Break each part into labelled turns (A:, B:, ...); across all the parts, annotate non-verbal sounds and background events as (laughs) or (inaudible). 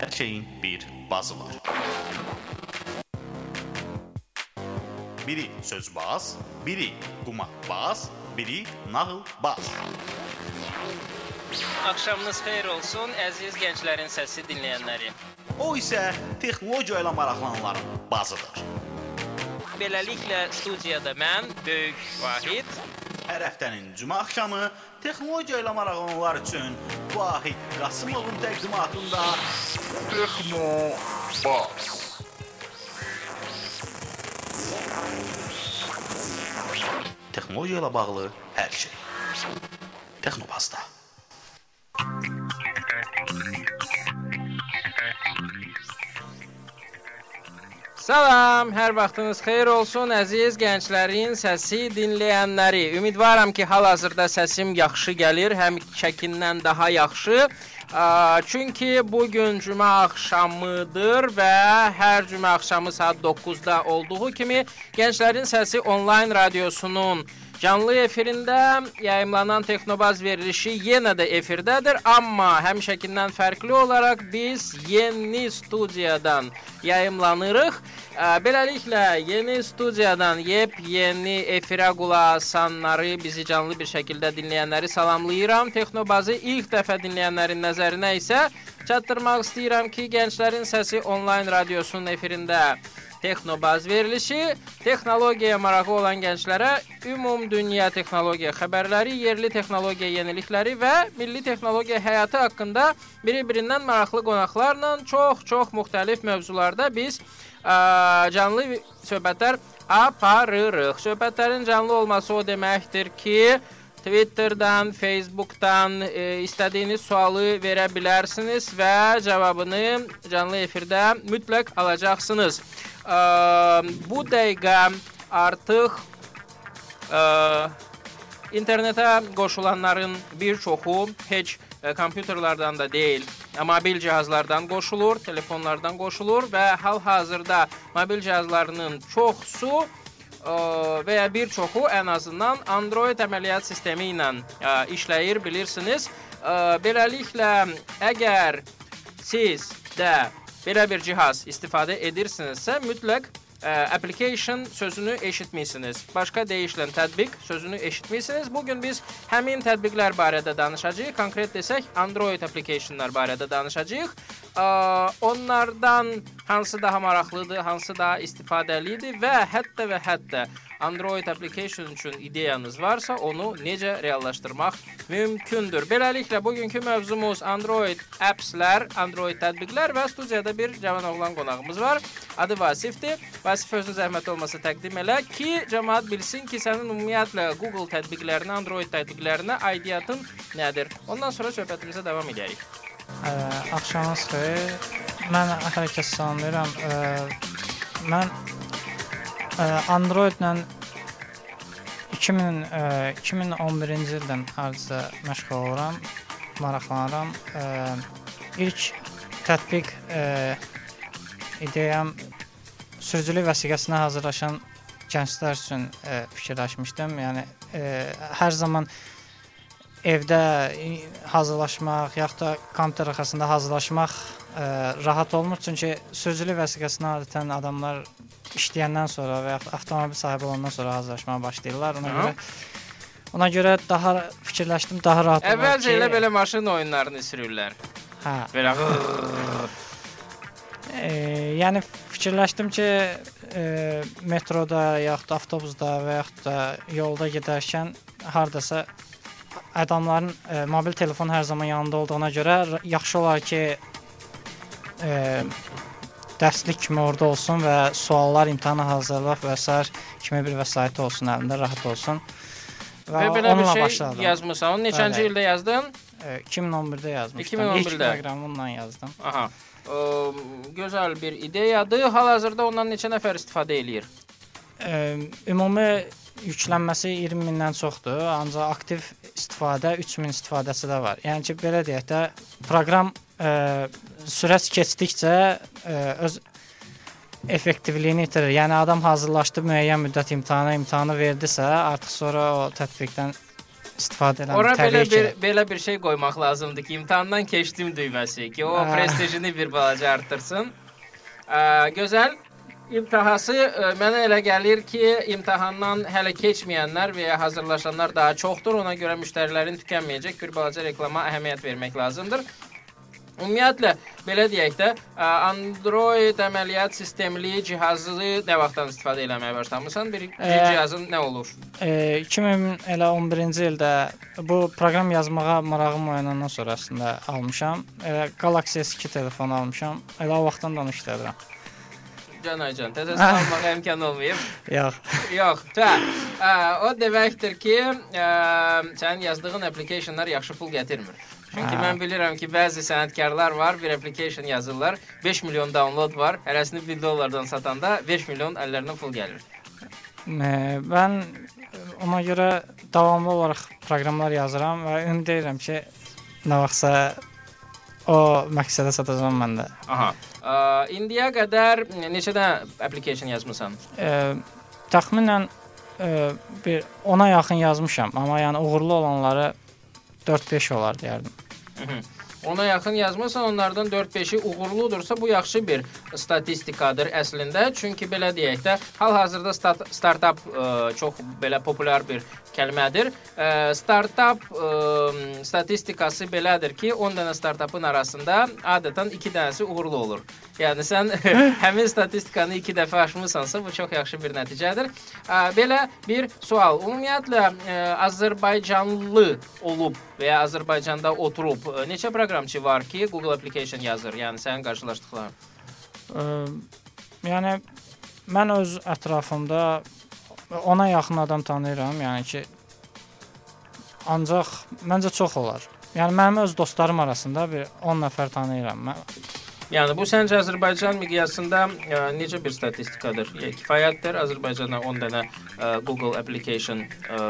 A: Hər şeyin bir bazı var. Biri sözbaz, biri qumarbaz, biri nağılbaz.
B: Axşamınız xeyir olsun, əziz gənclərin səsi dinləyənləri.
A: O isə texnologiya ilə maraqlananların bazıdır.
B: Beləliklə studiyada mən, Böyük Vahid,
A: Hər həftənin cümə axşamı texnologiya ilə maraqlananlar üçün Vahid Qasımovun təqdimatında
C: Texno Bas.
A: texnologiya ilə bağlı hər şey. Texnobazda.
B: Salam, hər vaxtınız xeyir olsun əziz gənclərin səsi dinləyənləri. Ümidvaram ki, hal-hazırda səsim yaxşı gəlir, həm çəkindən daha yaxşı. Çünki bu gün cümə axşamıdır və hər cümə axşamı saat 9-da olduğu kimi Gənclərin Səsi onlayn radiosunun Canlı efirində yayımlanan Texnobaz verilişi yenə də efirdədir, amma həmişəkindən fərqli olaraq biz yeni studiyadan yayımlanırıq. Beləliklə yeni studiyadan yepyeni efirə qulaq asanları, bizi canlı bir şəkildə dinləyənləri salamlayıram. Texnobazı ilk dəfə dinləyənlərin nəzərinə isə çatdırmaq istəyirəm ki, Gənclərin Səsi onlayn radiosunun efirində Texnobaz verilişi texnologiyaya marağı olan gənclərə ümum dünya texnologiya xəbərləri, yerli texnologiya yenilikləri və milli texnologiya həyatı haqqında bir-birindən maraqlı qonaqlarla çox-çox müxtəlif mövzularda biz ə, canlı söhbətlər aparırıq. Söhbətlərin canlı olması o deməkdir ki, Twitterdən, Facebookdan e, istədiyiniz sualı verə bilərsiniz və cavabını canlı efirdə mütləq alacaqsınız. Bu dəqiqə artıq internetə qoşulanların bir çoxu heç kompüterlərdən də deyil, mobil cihazlardan qoşulur, telefonlardan qoşulur və hal-hazırda mobil cihazlarının çoxusu və ya bir çoxu ən azından Android əməliyyat sistemi ilə işləyir, bilirsiniz. Beləliklə, əgər siz də belə bir cihaz istifadə edirsinizsə, mütləq ə, application sözünü eşitmisiniz. Başqa deyişlə tətbiq sözünü eşitmisiniz. Bu gün biz həmin tətbiqlər barədə danışacağıq. Konkret desək, Android applicationlar barədə danışacağıq. Ə, onlardan hansı daha maraqlıdır, hansı daha istifadəlidir və hətta və hətta Android application üçün ideyanız varsa, onu necə reallaşdırmaq mümkündür. Beləliklə bugünkü mövzumuz Android appslər, Android tətbiqlər və studiyada bir cavan oğlan qonağımız var. Adı Vasifdir. Vasif özünü zəhmət olmasa təqdim elə ki, cəmaət bilsin ki, sənin ümumiyyətlə Google tətbiqlərinə, Android tətbiqlərinə aidiyyatın nədir? Ondan sonra söhbətimizə davam edərik.
D: Ə, axşamınız xeyir. Mən hər kəsi salamlayıram. Ə, mən ə, Android-lə 2000 ə, 2011-ci ildən hardasa məşğul oluram, maraqlanıram. Ə, ilk tətbiq ə, ideyam sürücülük vəsiqəsinə hazırlaşan gənclər üçün ə, fikirləşmişdim. Yəni ə, hər zaman evdə i- hazırlaşmaq, yaxud da kompüter arxasında hazırlaşmaq ə, rahat olmur. Çünki sürücülük vəsiqəsinə adətən adamlar işləyəndən sonra və yaxud avtomobil sahibi olandan sonra hazırlaşmağa başlayırlar. Ona
B: Aha.
D: görə ona görə daha fikirləşdim, daha rahat olar
B: Əvvəlcə elə belə maşın oyunlarını sürürlər.
D: Hə.
B: Belə (laughs)
D: E, yəni fikirləşdim ki, e, metroda yaxud da avtobusda və yaxud da yolda gedərkən hardasa adamların e, mobil telefon hər zaman yanında olduğuna görə yaxşı olar ki, e, dərslik kimi orada olsun və suallar, imtahana hazırlıq və sair kimi bir vəsaiti olsun əlində, rahat olsun.
B: Və belə bir şey
D: başladım.
B: yazmısan. Onu neçənci ildə yazdın?
D: E, 2011-də yazmışdım.
B: 2011-də.
D: İlk proqramımla yazdım.
B: Aha. Ə, gözəl bir ideyadır. Hal-hazırda ondan neçə nəfər istifadə eləyir?
D: Ə, ümumi yüklənməsi 20 mindən çoxdur, ancaq aktiv istifadə 3000 istifadəsi də var. Yəni ki, belə deyək də, proqram ə, sürət keçdikcə ə, öz effektivliyini itirir. Yəni adam hazırlaşdı, müəyyən müddət imtahana imtahanı verdisə, artıq sonra o tətbiqdən istifadə edən
B: Ora belə
D: ki.
B: bir belə bir şey qoymaq lazımdır ki, imtahandan keçdim düyməsi ki, o
D: Ah.
B: prestijini bir balaca artırsın. Ə, gözəl İmtahası ə, mənə elə gəlir ki, imtahandan hələ keçməyənlər və ya hazırlaşanlar daha çoxdur. Ona görə müştərilərin tükənməyəcək bir balaca reklama əhəmiyyət vermək lazımdır. Ümumiyyətlə belə deyək də, ə, Android əməliyyat sistemli cihazı nə vaxtdan istifadə etməyə başlamısan? Bir
D: Ə,
B: cihazın nə olur?
D: E, 2011-ci ildə bu proqram yazmağa marağım oyanandan sonrasında almışam. Elə Galaxy S2 telefon almışam. Elə o vaxtdan da onu işlədirəm.
B: Can Aycan, təzəsini almağa imkan olmayıb.
D: Yox.
B: Yox, tə. Ə, o deməkdir ki, ə, sənin yazdığın applicationlar yaxşı pul gətirmir. Çünki mən bilirəm ki, bəzi sənətkarlar var, bir application yazırlar, 5 milyon download var, hərəsini 1 dollardan satanda 5 milyon əllərinə pul gəlir.
D: Mən ona görə davamlı olaraq proqramlar yazıram və ümid edirəm ki, nə vaxtsa o məqsədə çatacağam mən də.
B: Aha. Ə, indiyə qədər neçə dənə application yazmısan?
D: E, təxminən e, bir 10-a yaxın yazmışam, amma yəni uğurlu olanları 4-5 olar deyərdim.
B: Mhm. Ona yaxın yazmısan, onlardan 4-5-i uğurludursa bu yaxşı bir statistikadır əslində. Çünki belə deyək də, hal-hazırda start startap ə, çox belə populyar bir kəlmədir. Ə, startap ə, statistikası belədir ki, 10 dənə startapın arasında adətən 2 dənəsi uğurlu olur. Yəni sən (laughs) həmin statistikanı 2 dəfə aşmısansa, bu çox yaxşı bir nəticədir. Ə, belə bir sual. Ümumiyyətlə ə, Azərbaycanlı olub və ya Azərbaycanda oturub ə, neçə proqramçı var ki, Google application yazır? Yəni sənin qarşılaşdıqların.
D: Ə, yəni mən öz ətrafımda ona yaxın adam tanıyıram, yəni ki ancaq məncə çox olar. Yəni mənim öz dostlarım arasında bir 10 nəfər tanıyıram. Mən
B: Yəni bu səncə Azərbaycan miqyasında ə, necə bir statistikadır? Kifayətdir Azərbaycanda 10 dənə ə, Google application ə,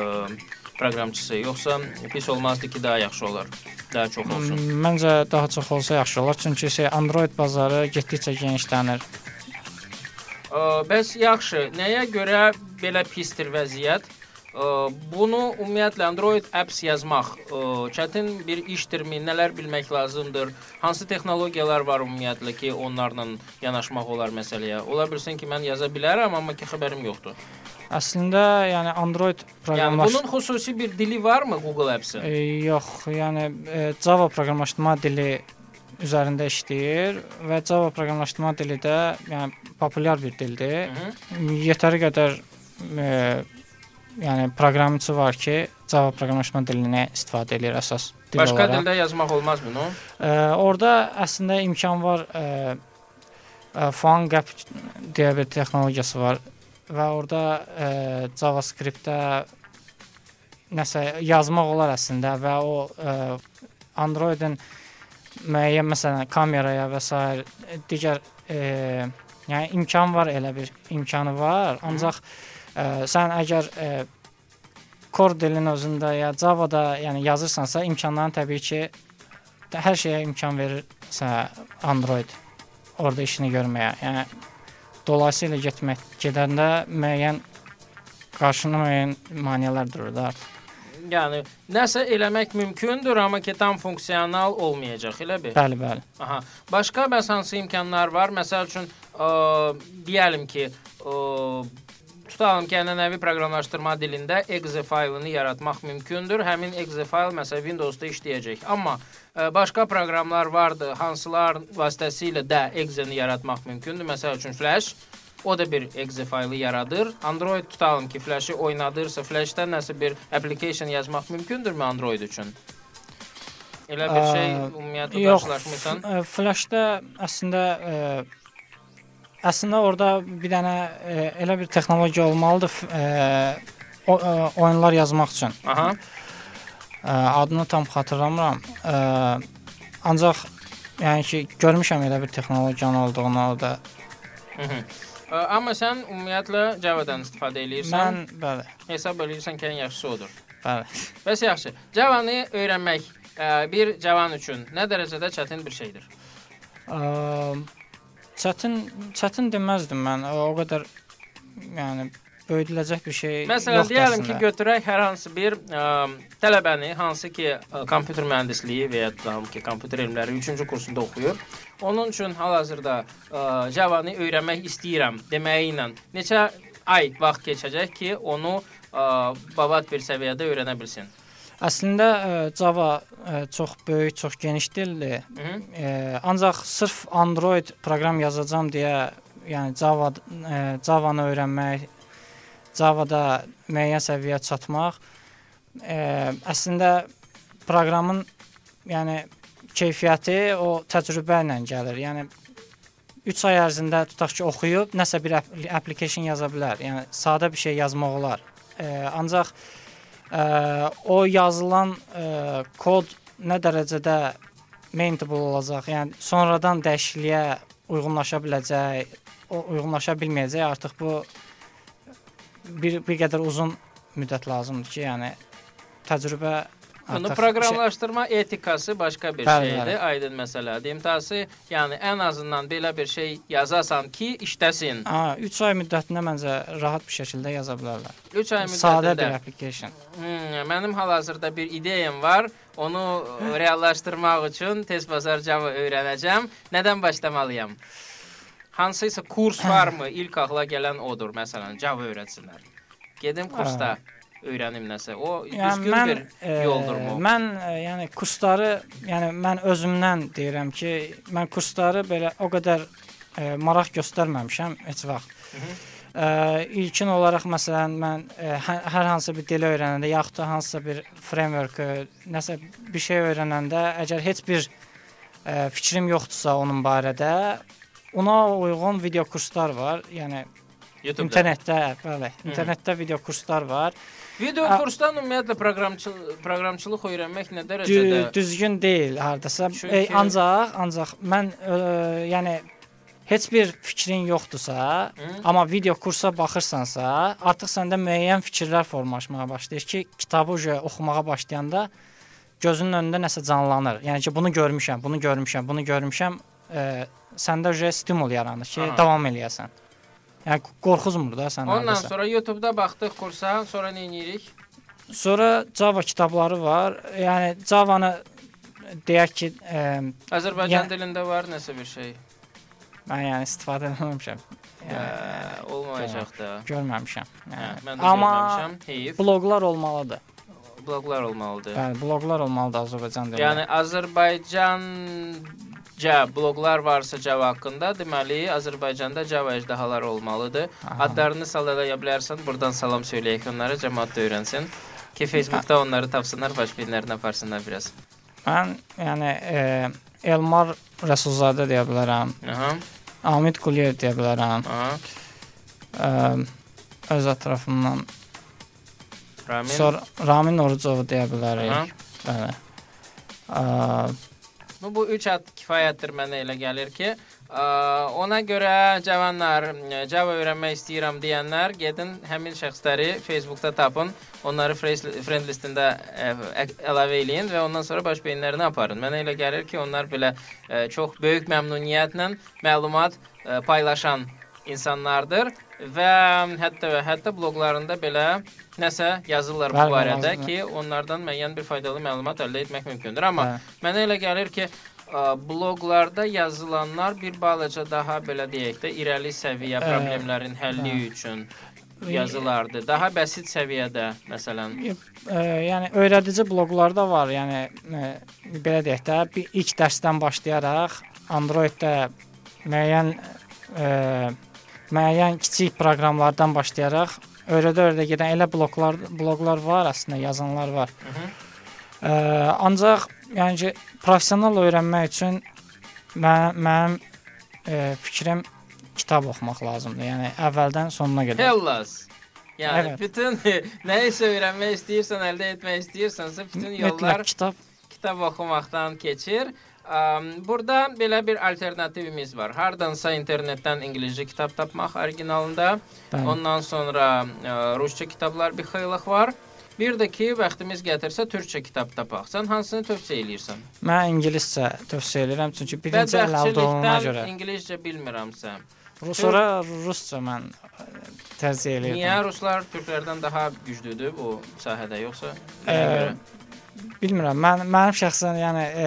B: proqramçısı, yoxsa pis olmazdı ki, daha yaxşı olar, daha çox olsun.
D: Məncə daha çox olsa yaxşı olar, çünki şey Android bazarı getdikcə genişlənir.
B: Ə, bəs yaxşı, nəyə görə belə pisdir vəziyyət? Ə, bunu ümumiyyətlə Android apps yazmaq ə, çətin bir işdirmi? Nələr bilmək lazımdır? Hansı texnologiyalar var ümumiyyətlə ki, onlarla yanaşmaq olar məsələyə? Ola bilsin ki, mən yaza bilərəm, amma ki xəbərim yoxdur.
D: Əslində, yəni Android
B: Yəni
D: proqramlaş
B: bunun xüsusi bir dili varmı Google Apps-in?
D: e, yox, yəni e, Java proqramlaşdırma dili üzərində işləyir və Java proqramlaşdırma dili də yəni populyar bir dildir.
B: Mhm.
D: Yetəri qədər e, yəni proqramçı var ki, Java proqramlaşdırma dilinə istifadə edir əsas dil
B: Başqa
D: olaraq.
B: dildə yazmaq olmaz bunu?
D: E, orada əslində imkan var e, e, PhoneGap deyə bir texnologiyası var və orada e, JavaScript-də nəsə yazmaq olar əslində və o e, Android-in müəyyən məsələn kameraya və s. digər e, yəni imkan var elə bir imkanı var. Ancaq e, sən əgər e, core dilin özündə ya Java-da yəni yazırsansa imkanların təbii ki hər şeyə imkan verir sənə Android orada işini görməyə. Yəni dolayısıyla getmək gedəndə müəyyən qarşına müəyyən maneələr durur da.
B: Yəni nəsə eləmək mümkündür, amma ki tam funksional olmayacaq, elə bil.
D: Bəli, bəli.
B: Aha. Başqa bəs hansı imkanlar var? Məsəl üçün, ə, deyəlim ki, ə, tutalım ki, ənənəvi proqramlaşdırma dilində exe faylını yaratmaq mümkündür. Həmin exe fayl məsələn Windows-da işləyəcək. Amma başqa proqramlar vardı, hansılar vasitəsilə də exe-ni yaratmaq mümkündür. Məsəl üçün Flash O da bir exe faylı yaradır. Android tutalım ki, Flash-ı oynadırsa, Flash-dan nəsə bir application yazmaq mümkündürmü Android üçün? Elə bir şey
D: Ə,
B: ümumiyyətlə
D: Yox,
B: qarşılaşmısan?
D: Flash-da əslində ə, əslində orada bir dənə ə, elə bir texnologiya olmalıdır ə, o, ə, oyunlar yazmaq üçün.
B: Aha.
D: Ə, adını tam xatırlamıram. Ancaq yəni ki, görmüşəm elə bir texnologiyanın olduğunu orada.
B: Hı -hı. Amma sən ümumiyyətlə Java-dan istifadə eləyirsən.
D: Mən bəli,
B: Hesab eləyirsən ki, ən yaxşısı odur.
D: bəli.
B: Bəs yaxşı. Java-nı öyrənmək ə, bir cavan üçün nə dərəcədə çətin bir şeydir?
D: Ə, çətin çətin deməzdim mən. O qədər yəni böyüdüləcək bir şey
B: Məsələn,
D: yoxdur
B: deyəlim ki, götürək hər hansı bir ə, tələbəni, hansı ki, ə, kompüter mühəndisliyi və ya da ki, kompüter elmləri 3-cü kursunda oxuyur. Onun üçün hal-hazırda ə, Java-nı öyrənmək istəyirəm deməyi ilə neçə ay vaxt keçəcək ki, onu ə, babat bir səviyyədə öyrənə bilsin.
D: Əslində ə, Java ə, çox böyük, çox geniş dildir.
B: Hı -hı.
D: Ə, ancaq sırf Android proqram yazacağam deyə, yəni Java ə, Java-nı öyrənmək, Java-da müəyyən səviyyəyə çatmaq ə, əslində proqramın yəni keyfiyyəti o təcrübə ilə gəlir. Yəni 3 ay ərzində tutaq ki, oxuyub nəsə bir app application yaza bilər. Yəni sadə bir şey yazmaq olar. Ə, ancaq ə, o yazılan ə, kod nə dərəcədə maintainable olacaq, yəni sonradan dəyişikliyə uyğunlaşa biləcək, o uyğunlaşa bilməyəcək. Artıq bu bir bir qədər uzun müddət lazımdır ki, yəni təcrübə
B: Bunu proqramlaşdırma etikası başqa bir
D: Bəli,
B: şeydir,
D: bəli.
B: aydın məsələdir. İmtahası, yəni ən azından belə bir şey yazasan ki, işləsin.
D: Ha, 3 ay müddətində məncə rahat bir şəkildə yaza bilərlər.
B: 3 ay
D: Sadə bir
B: müddətində.
D: application.
B: Hmm, mənim hal-hazırda bir ideyam var. Onu (gasps) reallaşdırmaq üçün tez bazar Java öyrənəcəm. Nədən başlamalıyam? Hansısa kurs varmı? İlk ağla gələn odur, məsələn, Java öyrətsinlər. Gedim kursda öyrənim nəsə. O düzgün
D: mən,
B: bir
D: e,
B: yoldurmu?
D: Mən e, yəni kursları, yəni mən özümdən deyirəm ki, mən kursları belə o qədər e, maraq göstərməmişəm heç vaxt. E, ilkin olaraq məsələn mən e, hər, hər hansı bir dili öyrənəndə yaxud da hansısa bir framework, nəsə bir şey öyrənəndə əgər heç bir e, fikrim yoxdursa onun barədə, ona uyğun video kurslar var. Yəni
B: YouTube-da.
D: internetdə, bəli, internetdə video kurslar var.
B: Video kursdan ümumiyyətlə proqramçı proqramçılıq öyrənmək nə
D: Dü
B: dərəcədə
D: düzgün deyil hardasa.
B: Çünki-
D: E, ancaq ancaq mən e, yəni heç bir fikrin yoxdursa,
B: Hı?
D: amma video kursa baxırsansa, artıq səndə müəyyən fikirlər formalaşmağa başlayır ki, kitabı oxumağa başlayanda gözünün önündə nəsə canlanır. Yəni ki, bunu görmüşəm, bunu görmüşəm, bunu görmüşəm, e, səndə uje stimul yaranır ki,
B: Aha.
D: davam eləyəsən. Yəni qorxuzmur da sən.
B: Ondan
D: hardasa.
B: sonra YouTube-da baxdıq kursa, sonra nə edirik?
D: Sonra Java kitabları var. Yəni Java-nı deyək ki, e,
B: Azərbaycan
D: Yəni-
B: dilində var nəsə bir şey.
D: mən yəni istifadə etməmişəm.
B: Hə,
D: Yəni,
B: olmayacaq da.
D: görməmişəm.
B: Hə,
D: Yəni.
B: mən də
D: Amma
B: görməmişəm. Heyif.
D: bloqlar olmalıdır.
B: Bloqlar olmalıdır.
D: Bəli, bloqlar olmalıdır Azərbaycan dilində.
B: Yəni Azərbaycanca bloqlar varsa Java haqqında, deməli Azərbaycanda Java əjdahaları olmalıdır.
D: Aha.
B: Adlarını sallaya bilərsən. Buradan salam söyləyək onlara, cəmaət də öyrənsin. Ki Facebookda onları tapsınlar, baş binlərini aparsınlar biraz.
D: mən yəni e, Elmar Rəsulzadə deyə bilərəm.
B: Aha,
D: Amid Quliyev deyə bilərəm.
B: aha.
D: E, öz ətrafımdan.
B: Ramin.
D: Sonra Ramin Orucov deyə
B: Aha.
D: bilərik. Bəli. E,
B: Bu, bu üç ad kifayətdir mənə elə gəlir ki, ə, ona görə cavanlar Java öyrənmək istəyirəm deyənlər gedin həmin şəxsləri Facebookda tapın, onları friend listində əlavə eləyin və ondan sonra baş beyinlərini aparın. Mənə elə gəlir ki, onlar belə ə, çox böyük məmnuniyyətlə məlumat ə, paylaşan insanlardır və hətta və hətta bloqlarında belə nəsə yazırlar bu barədə ki, onlardan müəyyən bir faydalı məlumat əldə etmək mümkündür. Amma
D: bəli.
B: Mənə elə gəlir ki, ə, bloqlarda yazılanlar bir balaca daha belə deyək də irəli səviyyə
D: Ə,
B: problemlərin həlli
D: hə.
B: üçün yazılardı. Daha bəsit səviyyədə, məsələn.
D: E, yəni öyrədici bloqlar da var. Yəni e, belə deyək də, bir ilk dərsdən başlayaraq Android-də müəyyən e, müəyyən kiçik proqramlardan başlayaraq öyrədə-öyrədə gedən elə bloklar bloqlar var, əslində yazanlar var.
B: Mhm.
D: E, ancaq yəni ki, professional öyrənmək üçün mən mənim e, fikrim kitab oxumaq lazımdır. Yəni əvvəldən sonuna qədər.
B: Hellas. Yəni
D: Evet.
B: bütün (laughs) nəyisə öyrənmək istəyirsən, əldə etmək istəyirsənsə, bütün yollar
D: Mütləq kitab
B: kitab oxumaqdan keçir. Burada belə bir alternativimiz var. Hardansa internetdən ingiliscə kitab tapmaq orijinalında. Ondan sonra ə, rusca kitablar bir xeylıq var. Bir də ki, vaxtımız gətirsə türkçə kitab tapaq. Sən hansını tövsiyə eləyirsən?
D: mən ingiliscə tövsiyə edirəm çünki birinci əl
B: Bədbəxtçilikdən
D: görə.
B: ingiliscə bilmirəmsə.
D: Rus sonra rusca mən ə, tərcih eləyirdim.
B: Niyə ruslar türklərdən daha güclüdür bu sahədə yoxsa?
D: Ə, Bilmirəm. Mən mənim şəxsən yəni ə,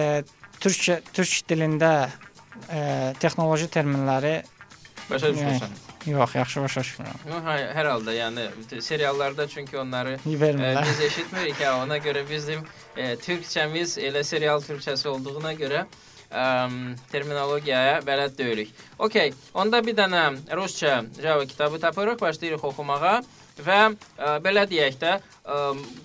D: türk türk dilində ə, texnoloji terminləri
B: başa düşürsən?
D: yox, yaxşı başa düşmürəm.
B: No, hər halda, yəni seriallarda çünki onları e,
D: Vermirlər.
B: biz eşitmirik ha, ona görə bizim e, türkçəmiz elə serial türkçəsi olduğuna görə ə, terminologiyaya bələd deyilik. Okay, onda bir dənə rusca Java kitabı tapırıq, başlayırıq oxumağa və ə, belə deyək də, ə,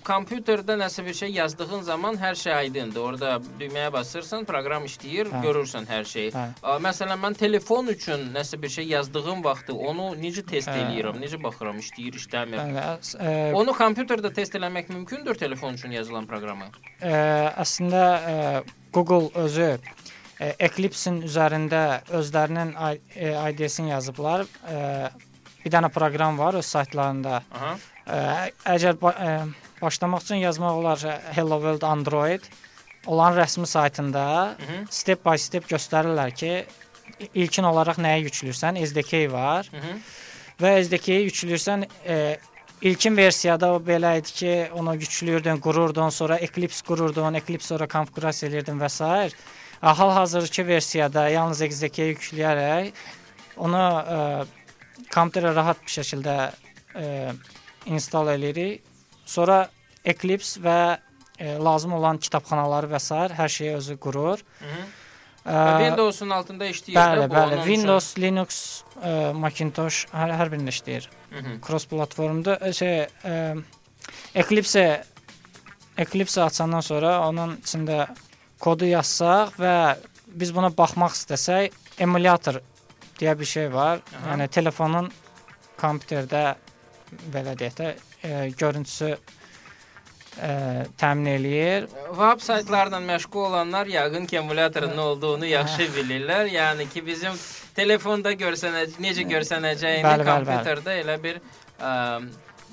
B: kompüterdə nəsə bir şey yazdığın zaman hər şey aydındır. Orada düyməyə basırsan, proqram işləyir,
D: Hə.
B: görürsən hər şeyi.
D: Hə.
B: Ə, Məsələn, mən telefon üçün nəsə bir şey yazdığım vaxtı onu necə test
D: Hə.
B: eləyirəm, necə baxıram, işləyir, işləmir.
D: Əs- ə,
B: Onu kompüterdə test eləmək mümkündür telefon üçün yazılan proqramı.
D: ə, əslində ə, Google özü Eclipse-in üzərində özlərinin IDE-sini yazıblar. Ə, bir dənə proqram var öz saytlarında.
B: Aha.
D: Ə, əgər ba ə, başlamaq üçün yazmaq olar ə, Hello World Android olan rəsmi saytında
B: Mhm.
D: step by step göstərirlər ki, ilkin olaraq nəyi yükləyirsən? SDK var.
B: Mhm.
D: və SDK-yi yükləyirsən, e, ilkin versiyada o belə idi ki, onu yüklüyürdün, qururdun, sonra Eclipse qururdun, Eclipse sonra konfigurasiya edirdin və s. Hal-hazırki versiyada yalnız SDK-yi yükləyərək onu e, kompüterə rahat bir şəkildə e, install eləyirik. Sonra Eclipse və e, lazım olan kitabxanaları və s. hər şeyi özü qurur.
B: Mhm.
D: E,
B: Windows'un altında işləyir.
D: Bəli, bəli.
B: onun üçün-
D: Windows, Linux, ə, Macintosh hər, hər birində işləyir.
B: Mhm.
D: Cross platformda ə, şey ə, Eclipse Eclipse açandan sonra onun içində kodu yazsaq və biz buna baxmaq istəsək, emulyator deyə bir şey var.
B: Aha.
D: Yəni telefonun kompüterdə belə deyək də ə, görüntüsü ə, təmin eləyir.
B: Web saytlarla məşğul olanlar yəqin ki, emulyatorun nə olduğunu yaxşı bilirlər. Yəni ki, bizim telefonda görsənə necə görsənəcəyini
D: Bəli, bəli, bəli.
B: kompüterdə elə bir ə,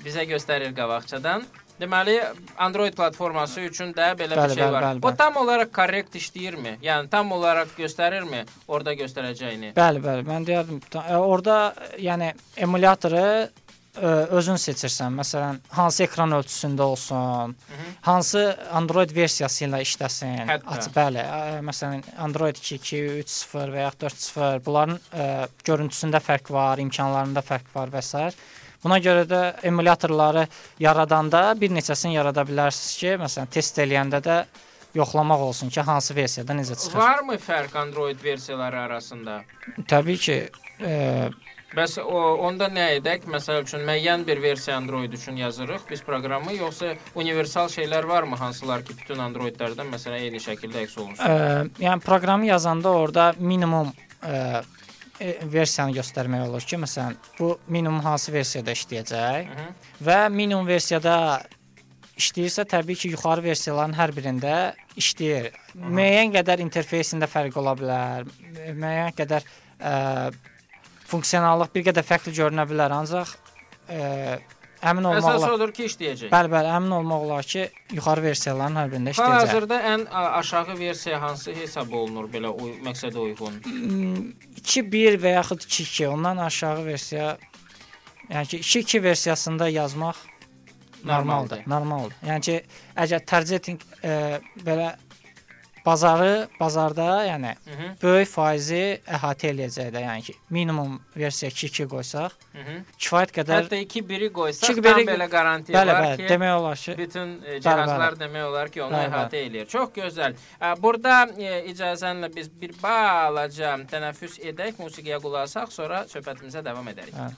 B: bizə göstərir qabaqcadan. Deməli, Android platforması üçün də belə
D: Bəli,
B: bir şey
D: bəli,
B: var.
D: bəli,
B: O
D: bəli.
B: tam olaraq korrekt işləyirmi? Yəni tam olaraq göstərirmi orada göstərəcəyini?
D: Bəli, bəli. Mən deyərdim, ə, orada yəni emulyatoru ə, özün seçirsən. Məsələn, hansı ekran ölçüsündə olsun,
B: Mhm.
D: hansı Android versiyası ilə işləsin.
B: Hətta.
D: Aç, bəli. Ə, məsələn, Android 2.2, 3.0 və ya 4.0 bunların ə, görüntüsündə fərq var, imkanlarında fərq var və s. Buna görə də emulyatorları yaradanda bir neçəsini yarada bilərsiniz ki, məsələn, test eləyəndə də yoxlamaq olsun ki, hansı versiyada necə çıxır.
B: Varmı fərq Android versiyaları arasında?
D: Təbii ki, e,
B: Bəs o onda nə edək? Məsəl üçün müəyyən bir versiya Android üçün yazırıq biz proqramı, yoxsa universal şeylər varmı hansılar ki, bütün Androidlərdən məsələn eyni şəkildə əks olunsun?
D: Ə, yəni proqramı yazanda orada minimum ə, e, versiyanı göstərmək olur ki, məsələn, bu minimum hansı versiyada işləyəcək
B: Mhm.
D: və minimum versiyada işləyirsə təbii ki, yuxarı versiyaların hər birində işləyir. Müəyyən qədər interfeysində fərq ola bilər, mü- müəyyən qədər ə, funksionallıq bir qədər fərqli görünə bilər, ancaq ə, əmin olmaq
B: Əsas odur ki, işləyəcək.
D: Bəli, bəli, əmin olmaq olar ki, yuxarı versiyaların hər birində işləyəcək.
B: Hal-hazırda ən aşağı versiya hansı hesab olunur belə uy məqsədə uyğun?
D: 2.1 və yaxud 2.2 ondan aşağı versiya yəni ki 2.2 versiyasında yazmaq normaldır.
B: Normaldır.
D: Normaldır. Yəni ki əgər targeting e, belə bazarı bazarda yəni
B: Mhm.
D: böyük faizi əhatə eləyəcək də, yəni ki minimum versiya 2.2 qoysaq
B: Mhm.
D: kifayət qədər
B: Hətta 2-1-i qoysaq,
D: İki
B: tam
D: biri-
B: belə garantiya
D: bəli,
B: var
D: bəli,
B: ki,
D: demək olar ki
B: bütün e, cihazlar demək olar ki, onu
D: Bəli,
B: əhatə eləyir. Çox gözəl. Ə, Burada e, icazənlə biz bir balaca tənəffüs edək, musiqiyə qulaq asaq, sonra söhbətimizə davam edərik.
D: Hə.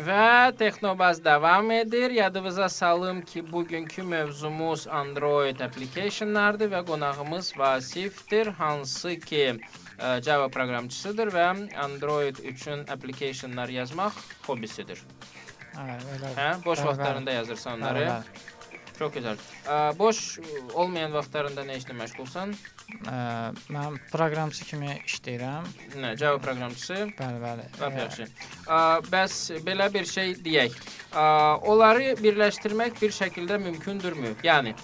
B: Və Texnobaz davam edir. Yadınıza salım ki, bugünkü mövzumuz Android applicationlardır və qonağımız Vasifdir, hansı ki, ə, Java proqramçısıdır və Android üçün applicationlar yazmaq hobisidir.
D: Hə, elə.
B: Hə, boş
D: Bəli,
B: vaxtlarında yazırsan
D: bəli,
B: onları.
D: bəli.
B: Çox gözəl. Ə, boş olmayan vaxtlarında nə işlə məşğulsan?
D: Mən proqramçı kimi işləyirəm.
B: Nə, Java proqramçısı?
D: Bəli, bəli.
B: Lap yaxşı. Bəs belə bir şey deyək. Onları birləşdirmək bir şəkildə mümkündürmü? Yəni,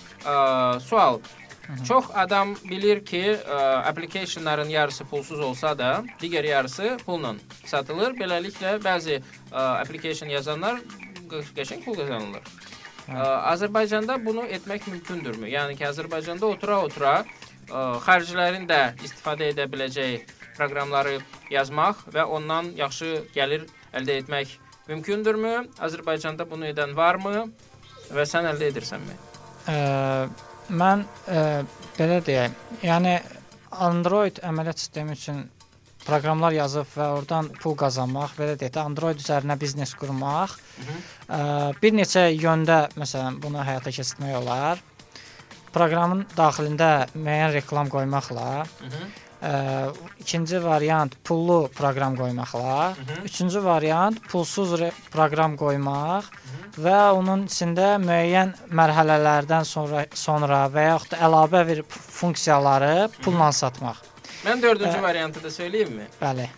B: sual. Çox adam bilir ki, ə, applicationların yarısı pulsuz olsa da, digər yarısı pulla satılır. Beləliklə bəzi ə, application yazanlar qəşəng pul qazanırlar. Ə, Azərbaycanda bunu etmək mümkündürmü? Yəni ki, Azərbaycanda otura-otura ə, xaricilərin də istifadə edə biləcəyi proqramları yazmaq və ondan yaxşı gəlir əldə etmək mümkündürmü? Azərbaycanda bunu edən varmı? Və sən əldə edirsənmi?
D: Ə, mən ə, belə deyək, yəni Android əməliyyat sistemi üçün proqramlar yazıb və oradan pul qazanmaq, belə deyək də Android üzərinə biznes qurmaq ə, bir neçə yöndə məsələn bunu həyata keçirmək olar. Proqramın daxilində müəyyən reklam qoymaqla,
B: Mhm.
D: ə, ikinci variant pullu proqram qoymaqla,
B: Mhm.
D: üçüncü variant pulsuz proqram qoymaq və onun içində müəyyən mərhələlərdən sonra sonra və yaxud da əlavə bir funksiyaları pulla satmaq.
B: Mən dördüncü variantı da söyləyimmi?
D: Bəli.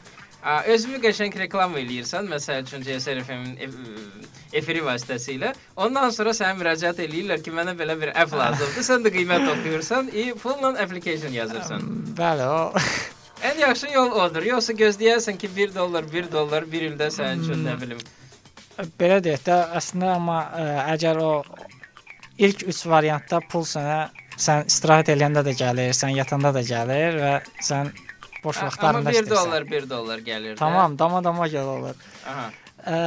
B: Özünü qəşəng reklam eləyirsən, məsəl üçün CSR FM-in efiri vasitəsilə. Ondan sonra sənə müraciət eləyirlər ki, mənə belə bir app lazımdır. Sən də qiymət oxuyursan, i pulla application yazırsan.
D: Bəli, o (laughs)
B: Ən yaxşı yol odur. Yoxsa gözləyərsən ki, 1 dollar, 1 dollar bir ildə sənin üçün nə bilim.
D: belə deyək də əslində amma ə, əgər o ilk 3 variantda pul sənə sən istirahət eləyəndə də gəlir, sən yatanda da gəlir və sən boş
B: Amma
D: vaxtlarında
B: 1
D: işləyirsən.
B: dollar, 1 dollar gəlir. də.
D: Tamam, dama-dama gəl olur.
B: Aha.
D: Ə,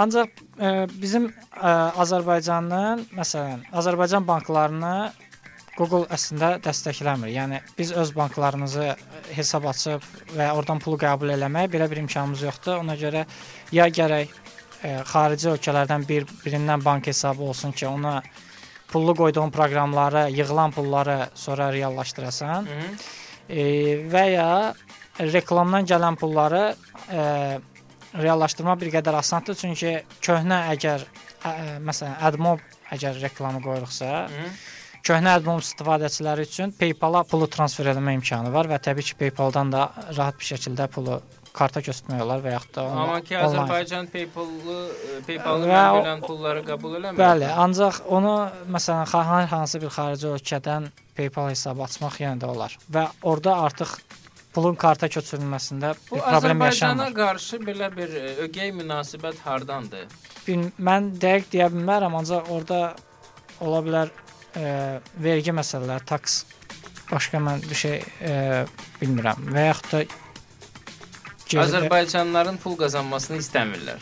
D: ancaq ə, bizim ə, Azərbaycanın, məsələn, Azərbaycan banklarını Google əslində dəstəkləmir. Yəni biz öz banklarımızı hesab açıb və oradan pulu qəbul eləmək belə bir imkanımız yoxdur. Ona görə ya gərək ə, xarici ölkələrdən bir birindən bank hesabı olsun ki, ona pullu qoyduğun proqramları, yığılan pulları sonra reallaşdırasan.
B: Hı -hı.
D: E, və ya reklamdan gələn pulları e, reallaşdırma bir qədər asandır çünki köhnə əgər ə, məsələn AdMob əgər reklamı qoyuruqsa,
B: Hı -hı.
D: köhnə AdMob istifadəçiləri üçün PayPal-a pulu transfer etmə imkanı var və təbii ki, PayPal-dan da rahat bir şəkildə pulu karta köçürtmək olar və yaxud da onu
B: Amma ki. Azərbaycan PayPal-ı
D: Və o-
B: mənbülən pulları qəbul eləmir.
D: Bəli, ancaq onu məsələn hər hansı bir xarici ölkədən PayPal hesabı açmaq yenə də olar və orada artıq pulun karta köçürülməsində
B: Bu
D: bir problem
B: Azərbaycana
D: yaşanmır.
B: qarşı belə bir e, ögey münasibət hardandır?
D: Bil, mən dəqiq deyə bilmərəm, ancaq orada ola bilər e, vergi məsələləri, taks başqa mən bir şey e, bilmirəm və yaxud da geri-
B: Azərbaycanlıların pul qazanmasını istəmirlər.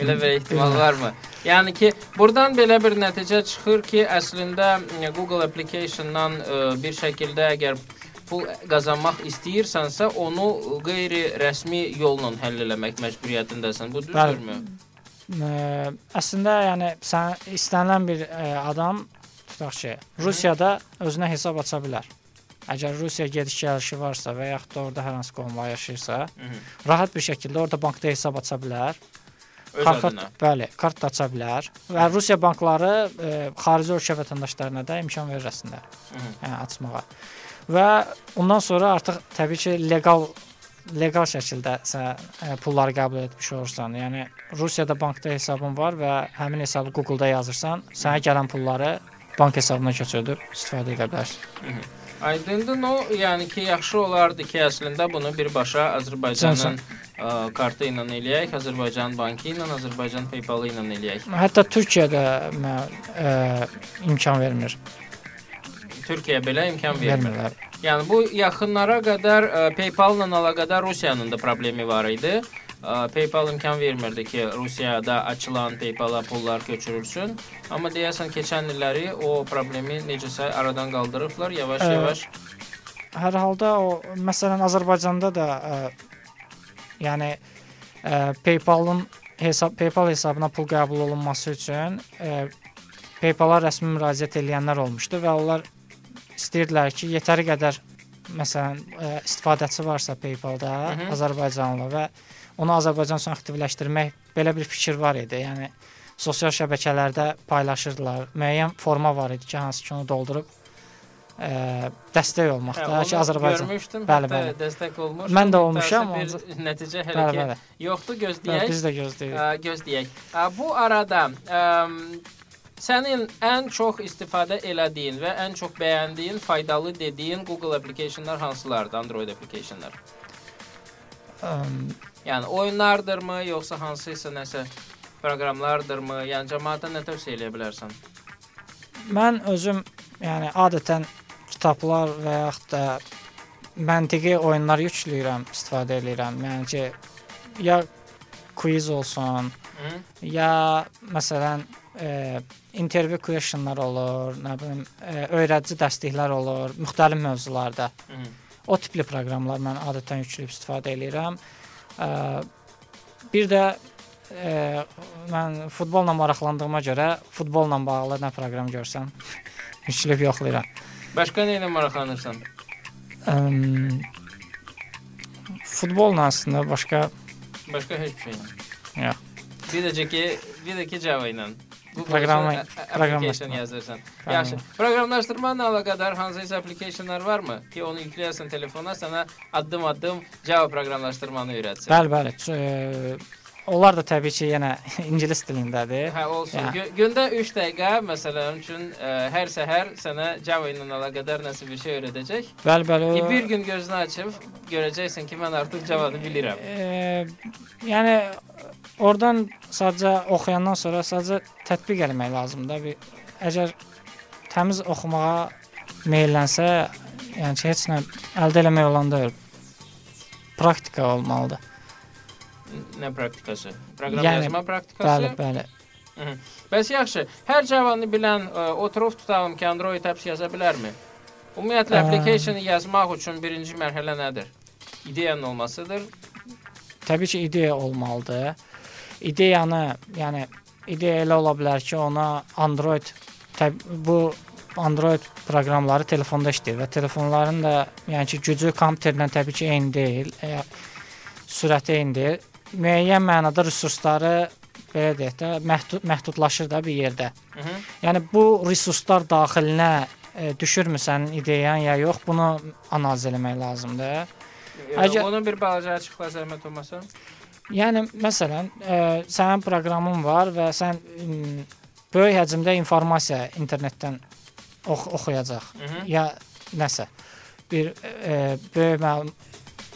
B: Elə bir ehtimal varmı? Yəni ki, buradan belə bir nəticə çıxır ki, əslində e, Google application-dan e, bir şəkildə əgər pul qazanmaq istəyirsənsə, onu qeyri-rəsmi yolla həll eləmək məcburiyyətindəsən. Bu düzdürmü?
D: Ə, əslində yəni sən istənilən bir ə, adam tutaq ki, Rusiyada özünə hesab aça bilər. Əgər Rusiya gediş-gəlişi varsa və yaxud da orada hər hansı qonumda yaşayırsa,
B: Hı -hı.
D: rahat bir şəkildə orada bankda hesab aça bilər.
B: Öz
D: Kart,
B: adına.
D: bəli, kart da aça bilər. Və Rusiya bankları ə, xarici ölkə vətəndaşlarına da imkan verir əslində.
B: Hı -hı.
D: yəni açmağa. Və ondan sonra artıq təbii ki, leqal leqal şəkildə sən ə, pulları qəbul etmiş olursan. Yəni Rusiyada bankda hesabın var və həmin hesabı Google-da yazırsan, sənə gələn pulları bank hesabına köçürüb istifadə edə bilərsən.
B: Aydındır. No, yəni ki, yaxşı olardı ki, əslində bunu birbaşa Azərbaycanın ə, kartı ilə eləyək, Azərbaycan bankı ilə, Azərbaycan PayPal ilə eləyək.
D: Hətta Türkiyədə ə, imkan vermir.
B: Türkiyə belə imkan vermir.
D: Vermirlər.
B: Yəni bu yaxınlara qədər ə, PayPal-la əlaqədar Rusiyanın da problemi var idi. PayPal imkan vermirdi ki, Rusiyada açılan PayPal-a pullar köçürülsün. Amma deyəsən keçən illəri o problemi necəsə aradan qaldırıblar yavaş-yavaş.
D: Hər halda o məsələn Azərbaycanda da ə, yəni ə, PayPal-ın hesab PayPal hesabına pul qəbul olunması üçün ə, PayPal-a rəsmi müraciət edənlər olmuşdu və onlar istəyirdilər ki, yetəri qədər məsələn ə, istifadəçi varsa PayPal-da. Azərbaycanlı və onu Azərbaycan üçün aktivləşdirmək belə bir fikir var idi. Yəni sosial şəbəkələrdə paylaşırdılar. Müəyyən forma var idi ki, hansı ki onu doldurub ə, dəstək olmaqda
B: Hə,
D: ki, Azərbaycan.
B: görmüşdüm,
D: Bəli, bəli.
B: dəstək olmuş.
D: Mən də olmuşam,
B: bir
D: ancaq-
B: nəticə hələ
D: Bəli,
B: ki
D: bəli.
B: yoxdur,
D: Bəli,
B: gözləyək.
D: biz də gözləyirik.
B: Ə, gözləyək. Ə, Bu arada ə, sənin ən çox istifadə elədiyin və ən çox bəyəndiyin, faydalı dediyin Google applicationlar hansılardır? Android applicationlar.
D: Əm,
B: Yəni oyunlardırmı, yoxsa hansısa nəsə proqramlardırmı? Yəni cəmaata nə tövsiyə edə bilərsən?
D: Mən özüm yəni adətən kitablar və yaxud da məntiqi oyunlar yükləyirəm, istifadə edirəm. Yəni ki, ya quiz olsun,
B: Hı?
D: ya məsələn e, interview questionlar olur, nə bilim, e, öyrədici dərsliklər olur, müxtəlif mövzularda.
B: Hı.
D: O tipli proqramlar mən adətən yükləyib istifadə edirəm. Ə, bir də ə, mən futbolla maraqlandığıma görə futbolla bağlı nə proqram görsəm (laughs) yükləyib yoxlayıram.
B: Başqa nə ilə maraqlanırsan?
D: Əm, futbolla aslında başqa
B: Başqa heç bir şeylə.
D: Yox.
B: Bir də ki, bir də ki Java ilə. Bu
D: Proqramla-
B: application yazırsan. Yaxşı. Proqramlaşdırma ilə əlaqədar hansısa applicationlar varmı ki, onu yükləyəsən telefona, sənə addım-addım Java proqramlaşdırmanı öyrətsin?
D: bəli, bəli. ə, onlar da təbii ki, yenə (laughs) ingilis dilindədir.
B: Hə, olsun. Gö gündə 3 dəqiqə məsələn üçün ə, hər səhər sənə Java ilə əlaqədar nəsə bir şey öyrədəcək.
D: Bəli, bəli.
B: E,
D: o-
B: bir gün gözünü açıb görəcəksən ki, mən artıq Java-nı bilirəm.
D: Eee, yəni oradan sadəcə oxuyandan sonra sadəcə tətbiq etmək lazımdır. Bir əgər təmiz oxumağa meyllənsə, yəni ki, heç nə əldə eləmək olan deyil. Praktika olmalıdır.
B: Nə praktikası? Proqram
D: Yəni,
B: yazma praktikası.
D: Bəli, bəli.
B: Bəs yaxşı, hər Java-nı bilən ə, oturub tutalım ki, Android apps yaza bilərmi? Ümumiyyətlə
D: Ə.
B: application yazmaq üçün birinci mərhələ nədir? İdeyanın olmasıdır.
D: Təbii ki, ideya olmalıdır. İdeyanı, yəni ideya elə ola bilər ki, ona Android bu Android proqramları telefonda işləyir və telefonların da yəni ki, gücü kompüterlə təbii ki, eyni deyil. E, sürəti eyni deyil. Müəyyən mənada resursları belə deyək də məhdud məhdudlaşır da bir yerdə.
B: Hı -hı.
D: Yəni bu resurslar daxilinə e, düşürmü sənin ideyan ya yox, bunu analiz eləmək lazımdır. Əgər-.
B: Onu bir balaca açıqla zəhmət olmasa.
D: Yəni məsələn, ə, sənin proqramın var və sən m, böyük həcmdə informasiya internetdən ox oxuyacaq
B: Hı -hı.
D: ya nəsə. Bir ə, böyük məlum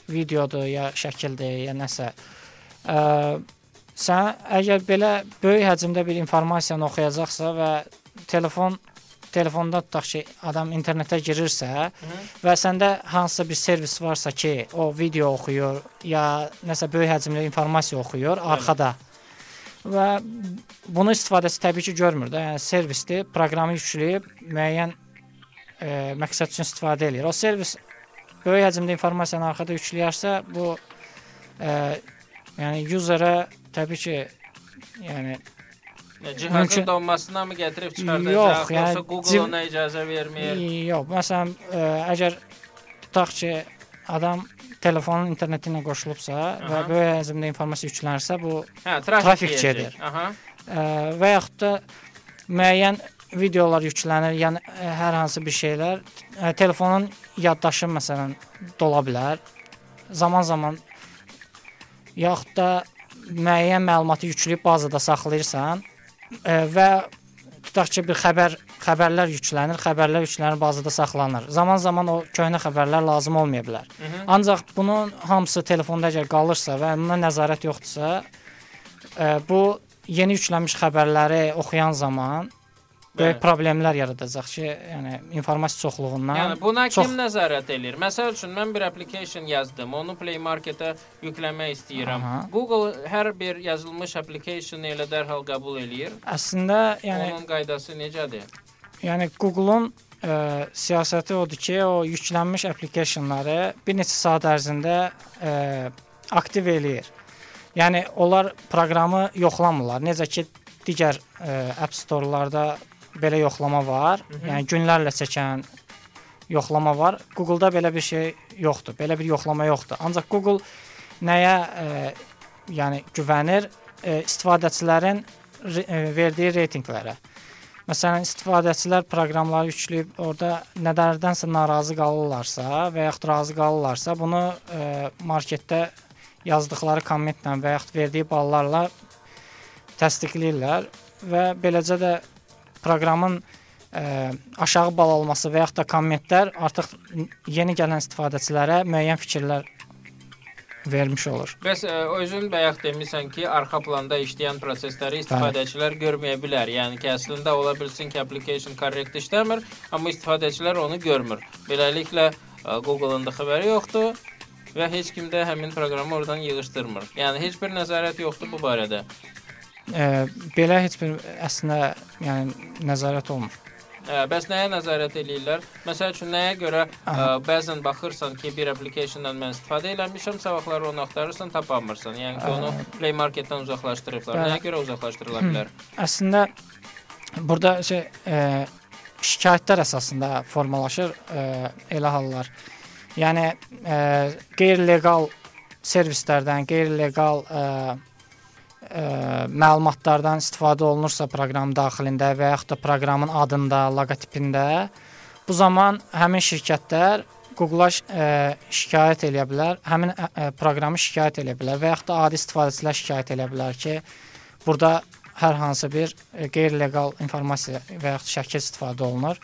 D: videodur ya şəkildir ya nəsə. Ə, sən əgər belə böyük həcmdə bir informasiyanı oxuyacaqsa və telefon telefonda tutaq ki, adam internetə girirsə
B: Hı -hı.
D: və səndə hansısa bir servis varsa ki, o video oxuyur ya nəsə böyük həcmdə informasiya oxuyur arxada. Və bunu istifadəçi təbii ki, görmür də. Yəni servisdir, proqramı yükləyib müəyyən e, məqsəd üçün istifadə eləyir. O servis böyük həcmdə informasiyanı arxada yükləyərsə, bu e, yəni userə təbii ki, Yəni,
B: Cihazın donmasına mı gətirib çıxardacaq?
D: Yox,
B: yoxsa
D: yəni
B: Google
D: civ-
B: ona icazə vermir?
D: Yox, məsələn, ə, əgər tutaq ki, adam telefonun interneti ilə qoşulubsa və
B: Aha.
D: böyük həcmdə informasiya yüklənirsə, bu
B: Hə, trafik,
D: Trafik gedir.
B: Aha.
D: ə, və yaxud da müəyyən videolar yüklənir, yəni ə, hər hansı bir şeylər ə, telefonun yaddaşı məsələn dola bilər. Zaman-zaman yaxud da müəyyən məlumatı yükləyib bazada saxlayırsan və tutaq ki, bir xəbər xəbərlər yüklənir, xəbərlər yüklənir, bazada saxlanır. Zaman-zaman o köhnə xəbərlər lazım olmaya bilər. Ancaq bunun hamısı telefonda əgər qalırsa və buna nəzarət yoxdursa, ə, bu yeni yüklənmiş xəbərləri oxuyan zaman böyük problemlər yaradacaq ki, yəni informasiya çoxluğundan.
B: Yəni buna
D: çox
B: kim nəzarət eləyir? Məsəl üçün mən bir application yazdım, onu Play Market-ə yükləmək istəyirəm.
D: Aha.
B: Google hər bir yazılmış application elə dərhal qəbul eləyir.
D: əslində yəni
B: Onun qaydası necədir?
D: Yəni Google-un ə, siyasəti odur ki, o yüklənmiş applicationları bir neçə saat ərzində ə, aktiv eləyir. Yəni onlar proqramı yoxlamırlar. Necə ki digər ə, App Store-larda belə yoxlama var. Yəni günlərlə çəkən yoxlama var. Google-da belə bir şey yoxdur. Belə bir yoxlama yoxdur. Ancaq Google nəyə ə, yəni güvənir? Ə, istifadəçilərin re- ə, verdiyi reytinqlərə. Məsələn, istifadəçilər proqramları yükləyib orada nədərdənsə narazı qalırlarsa və yaxud razı qalırlarsa, bunu ə, marketdə yazdıqları kommentlə və yaxud verdiyi ballarla təsdiqləyirlər və beləcə də proqramın ə, aşağı bal alması və yaxud da kommentlər artıq yeni gələn istifadəçilərə müəyyən fikirlər vermiş olur.
B: Bəs ə, özün bayaq demisən ki, arxa planda işləyən prosesləri istifadəçilər görməyə bilər. Yəni ki, əslində ola bilsin ki, application korrekt işləmir, amma istifadəçilər onu görmür. Beləliklə ə, Google-un da xəbəri yoxdur və heç kim də həmin proqramı oradan yığışdırmır. Yəni heç bir nəzarət yoxdur bu barədə.
D: Ə, belə heç bir əslində yəni nəzarət olmur.
B: Ə, bəs nəyə nəzarət eləyirlər? Məsəl üçün nəyə görə ə, bəzən baxırsan ki, bir applicationdan mən istifadə eləmişəm, sabahları onu axtarırsan, tapamırsan. Yəni ki, onu Play Market-dən uzaqlaşdırıblar.
D: Bəli.
B: Nəyə görə uzaqlaşdırıla bilər?
D: Əslində burada şey ə, şikayətlər əsasında formalaşır ə, elə hallar. Yəni ə, qeyri-legal servislərdən, qeyri-legal ə, ə, məlumatlardan istifadə olunursa proqram daxilində və yaxud da proqramın adında, loqotipində bu zaman həmin şirkətlər Google-a şikayət eləyə bilər, həmin ə, proqramı şikayət eləyə bilər və yaxud da adi istifadəçilər şikayət eləyə bilər ki, burada hər hansı bir ə, qeyri-legal informasiya və yaxud şəkil istifadə olunur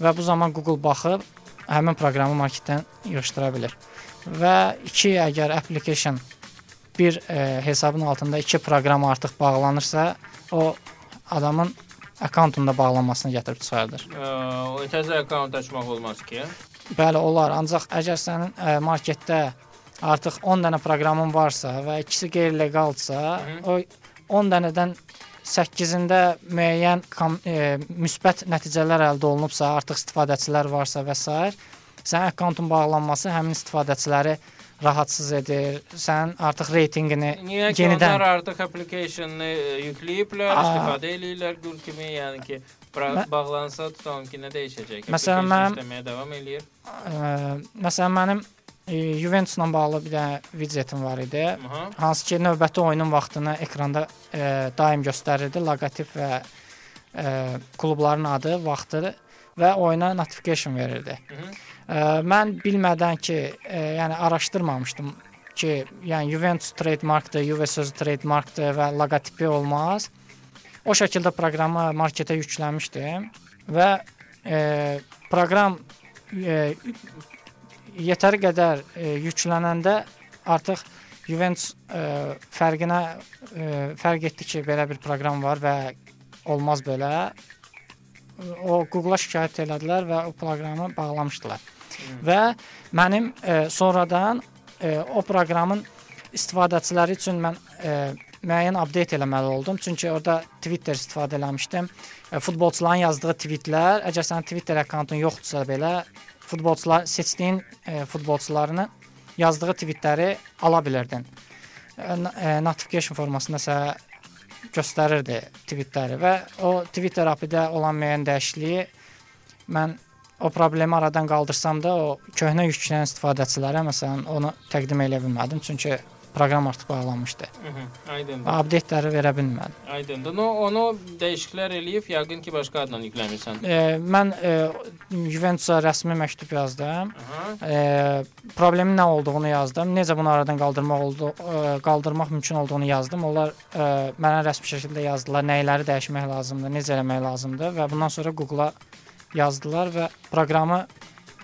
D: və bu zaman Google baxıb həmin proqramı marketdən yığışdıra bilər. Və iki əgər application bir ə, hesabın altında iki proqram artıq bağlanırsa, o adamın akkauntunda bağlanmasını gətirib çıxardır.
B: O təzə akkaunt açmaq olmaz ki.
D: Bəli, olar. Ancaq əgər sənin ə, marketdə artıq 10 dənə proqramın varsa və ikisi qeyri-legalsa, o 10 dənədən 8-də müəyyən ə, müsbət nəticələr əldə olunubsa, artıq istifadəçilər varsa və s. sənin akkauntun bağlanması həmin istifadəçiləri rahatsız edir. Sənin artıq reytinqini
B: Niyə ki,
D: yenidən
B: onlar artıq application-ı ə, yükləyiblər,
D: Aa.
B: istifadə eləyirlər gül kimi, yəni ki, bağlansa tutalım ki, nə dəyişəcək?
D: Məsələn, mənim-
B: işləməyə davam eləyir.
D: ə, məsələn mənim ə, Juventusla bağlı bir dənə widgetim var idi.
B: Aha.
D: hansı ki növbəti oyunun vaxtını ekranda e, daim göstərirdi, loqotip və e, klubların adı, vaxtı və oyuna notification verirdi.
B: Mhm.
D: E, mən bilmədən ki, e, yəni araşdırmamışdım ki, yəni Juventus trademarkdır, Juve sözü trademarkdır və loqotipi olmaz. O şəkildə proqramı marketə yükləmişdim və e, proqram e, yetəri qədər e, yüklənəndə artıq Juventus ə, fərqinə ə, fərq etdi ki, belə bir proqram var və olmaz belə. O Google-a şikayət elədilər və o proqramı bağlamışdılar. Və mənim ə, sonradan ə, o proqramın istifadəçiləri üçün mən ə, müəyyən update eləməli oldum. Çünki orada Twitter istifadə eləmişdim. E, futbolçuların yazdığı tweetlər, əgər sənin Twitter akkauntun yoxdursa belə, futbolçular seçdiyin e, futbolçularını yazdığı tweetləri ala bilirdin. E, n- e, notification formasında sənə göstərirdi tweetləri və o Twitter API-də olan müəyyən dəyişikliyi mən o problemi aradan qaldırsam da o köhnə yüklənən istifadəçilərə məsələn onu təqdim edə bilmədim. Çünki proqram artıq bağlanmışdı.
B: Aydındır.
D: Update-ləri verə bilmədim.
B: Aydındır. No, onu dəyişikliklər eləyib, yəqin ki, başqa adla yükləmirsən.
D: E, mən e, Juventusa rəsmi məktub yazdım. E, problemin nə olduğunu yazdım. Necə bunu aradan qaldırmaq oldu, e, qaldırmaq mümkün olduğunu yazdım. Onlar e, mənə rəsmi şəkildə yazdılar, nəyləri dəyişmək lazımdır, necə eləmək lazımdır və bundan sonra Google-a yazdılar və proqramı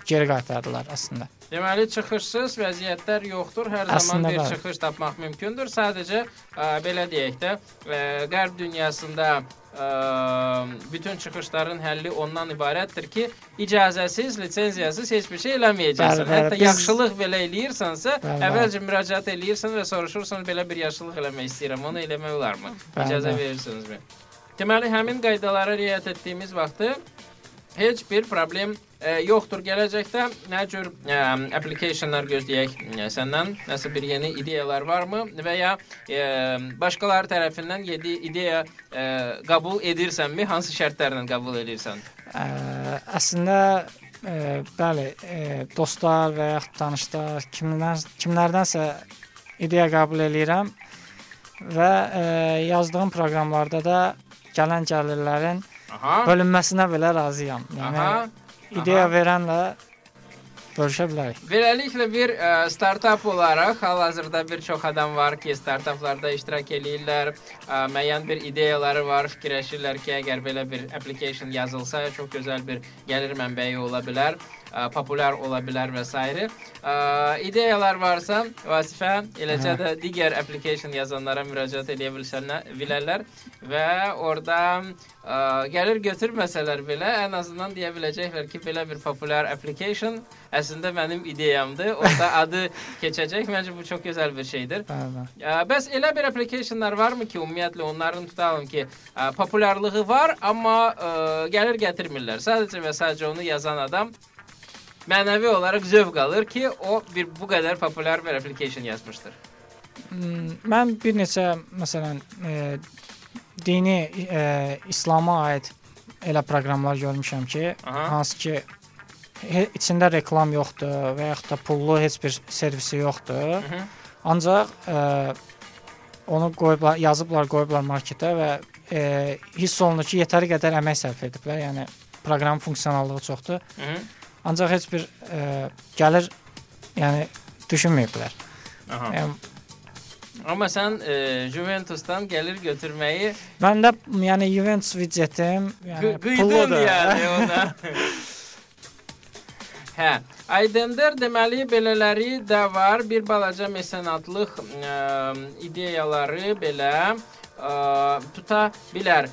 D: geri qaytardılar əslində.
B: Deməli çıxışsız vəziyyətlər yoxdur. Hər zaman
D: Əslində
B: bir
D: var.
B: çıxış tapmaq mümkündür. Sadəcə ə, belə deyək də, ə, qərb dünyasında ə, bütün çıxışların həlli ondan ibarətdir ki, icazəsiz, lisenziyasız heç bir şey eləməyəcəksən.
D: Bəli, bəli.
B: Hətta
D: Biz-
B: yaxşılıq belə eləyirsənsə,
D: Bəli, bəli.
B: əvvəlcə müraciət eləyirsən və soruşursan belə bir yaxşılıq eləmək istəyirəm. Onu eləmək olarmı?
D: Bəli,
B: İcazə
D: bəli.
B: verirsinizmi? Deməli, həmin qaydalara riayət etdiyimiz vaxtı heç bir problem e, yoxdur. Gələcəkdə nə cür e, applicationlar gözləyək e, səndən? Nəsə bir yeni ideyalar varmı və ya e, başqaları tərəfindən yeni ideya e, qəbul edirsənmi? Hansı şərtlərlə qəbul edirsən?
D: Ə, əslində ə, bəli, ə, dostlar və yaxud tanışlar, kimlər kimlərdənsə ideya qəbul eləyirəm və ə, yazdığım proqramlarda da gələn gəlirlərin
B: Aha.
D: bölünməsinə belə razıyam. Yəni
B: Aha.
D: ideya
B: aha.
D: verənlə bölüşə bilərik.
B: Beləliklə bir ə, startap olaraq hal-hazırda bir çox adam var ki, startaplarda iştirak eləyirlər, ə, müəyyən bir ideyaları var, fikirləşirlər ki, əgər belə bir application yazılsa, çox gözəl bir gəlir mənbəyi ola bilər, ə, populyar ola bilər və s. Ə, ideyalar varsa, vazifə eləcə də digər application yazanlara müraciət edə bilərlər və orada ə, gəlir götürməsələr belə ən azından deyə biləcəklər ki, belə bir populyar application əslində mənim ideyamdır. Orada (laughs) adı keçəcək. Məncə bu çox gözəl bir şeydir.
D: Bəli.
B: Bəs elə bir applicationlar varmı ki, ümumiyyətlə onların tutalım ki, ə, populyarlığı var, amma ə, gəlir gətirmirlər. Sadəcə və sadəcə onu yazan adam mənəvi olaraq zövq alır ki, o bir bu qədər populyar bir application yazmışdır.
D: Hmm, Mən bir neçə məsələn e, dini e, İslama aid elə proqramlar görmüşəm ki,
B: Aha.
D: hansı ki içində reklam yoxdur və yaxud da pullu heç bir servisi yoxdur.
B: Hı -hı.
D: Ancaq e, onu qoyublar, yazıblar, qoyublar marketə və e, hiss olunur ki, yetəri qədər əmək sərf ediblər. Yəni proqramın funksionallığı çoxdur.
B: Hı -hı.
D: Ancaq heç bir e, gəlir yəni düşünməyiblər.
B: Aha.
D: Yəni
B: Amma sən e, Juventusdan gəlir götürməyi
D: Məndə yəni Juventus widgetim, yəni pulludur.
B: yəni ona. (laughs) Hə, aydındır. Deməli belələri də var. Bir balaca mesenatlıq ə, ideyaları belə ə, tuta bilər.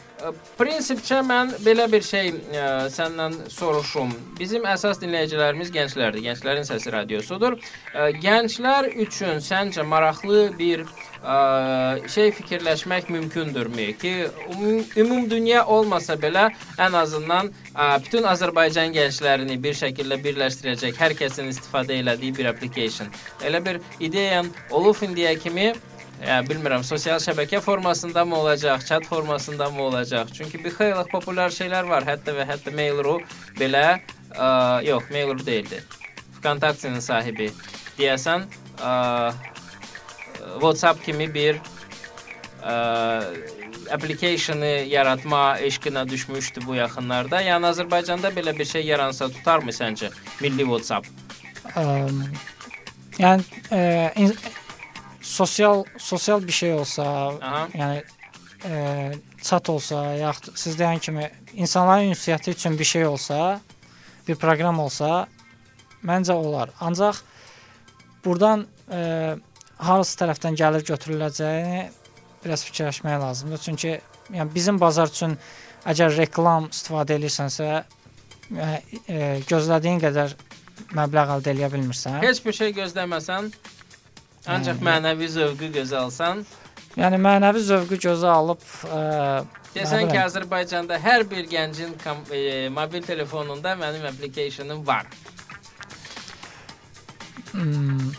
B: Prinsipcə mən belə bir şey ə, səndən soruşum. Bizim əsas dinləyicilərimiz gənclərdir. Gənclərin səsi radiosudur. Ə, Gənclər üçün səncə maraqlı bir ə, şey fikirləşmək mümkündürmü ki, ümum, ümum dünya olmasa belə ən azından ə, bütün Azərbaycan gənclərini bir şəkildə birləşdirəcək, hər kəsin istifadə elədiyi bir application. Elə bir ideyan olub indiyə kimi Ya bilmirəm, sosial şəbəkə formasında mı olacaq, chat formasında mı olacaq? Çünki bir xeyli populyar şeylər var. Hətta və hətta Mail.ru belə, ə, yox, Mail.ru deyildi. VKontakte-nin sahibi deyəsən, ə, WhatsApp kimi bir ə, application-ı yaratma eşqinə düşmüşdü bu yaxınlarda. Yəni Azərbaycanda belə bir şey yaransa tutarmı səncə? Milli WhatsApp.
D: Əm, yəni in, sosial sosial bir şey olsa,
B: Aha.
D: yəni e, chat olsa, yaxud siz deyən kimi insanların ünsiyyəti üçün bir şey olsa, bir proqram olsa, məncə olar. Ancaq burdan e, hansı tərəfdən gəlir götürüləcəyini biraz fikirləşmək lazımdır. Çünki yəni bizim bazar üçün əgər reklam istifadə edirsənsə, yəni, e, gözlədiyin qədər məbləğ əldə edə bilmirsən.
B: Heç bir şey gözləməsən, ancaq
D: Hə.
B: mənəvi zövqü gözə alsan,
D: Yəni mənəvi zövqü gözə alıb ə,
B: desən
D: Nə
B: ki,
D: bilim.
B: Azərbaycanda hər bir gəncin kom- e, mobil telefonunda mənim applicationum var.
D: hmm,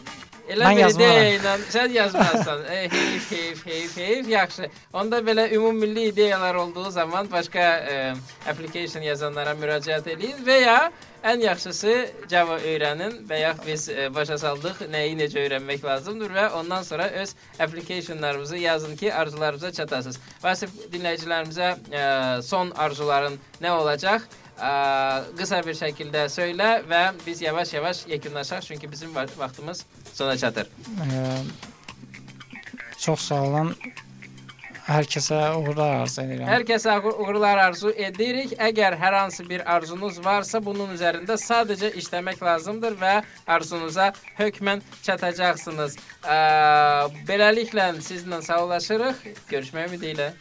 B: Elə
D: Mən
B: bir
D: yazmaram.
B: ideya ilə sən yazmazsan. e, heyf, heyf, heyf, heyf, yaxşı. Onda belə ümumilli ideyalar olduğu zaman başqa e, application yazanlara müraciət eləyin və ya ən yaxşısı Java öyrənin ya biz e, başa saldıq nəyi necə öyrənmək lazımdır və ondan sonra öz applicationlarınızı yazın ki, arzularınıza çatasınız. Vasif dinləyicilərimizə e, son arzuların nə olacaq? Ə, qısa bir şəkildə söylə və biz yavaş-yavaş yekunlaşaq çünki bizim va- vaxtımız sona çatır.
D: Ə, çox sağ olun. Hər kəsə uğurlar arzu edirəm.
B: Hər kəsə uğur- uğurlar arzu edirik. Əgər hər hansı bir arzunuz varsa, bunun üzərində sadəcə işləmək lazımdır və arzunuza hökmən çatacaqsınız. Ə, beləliklə sizlə sağollaşırıq. Görüşmək ümidi ilə.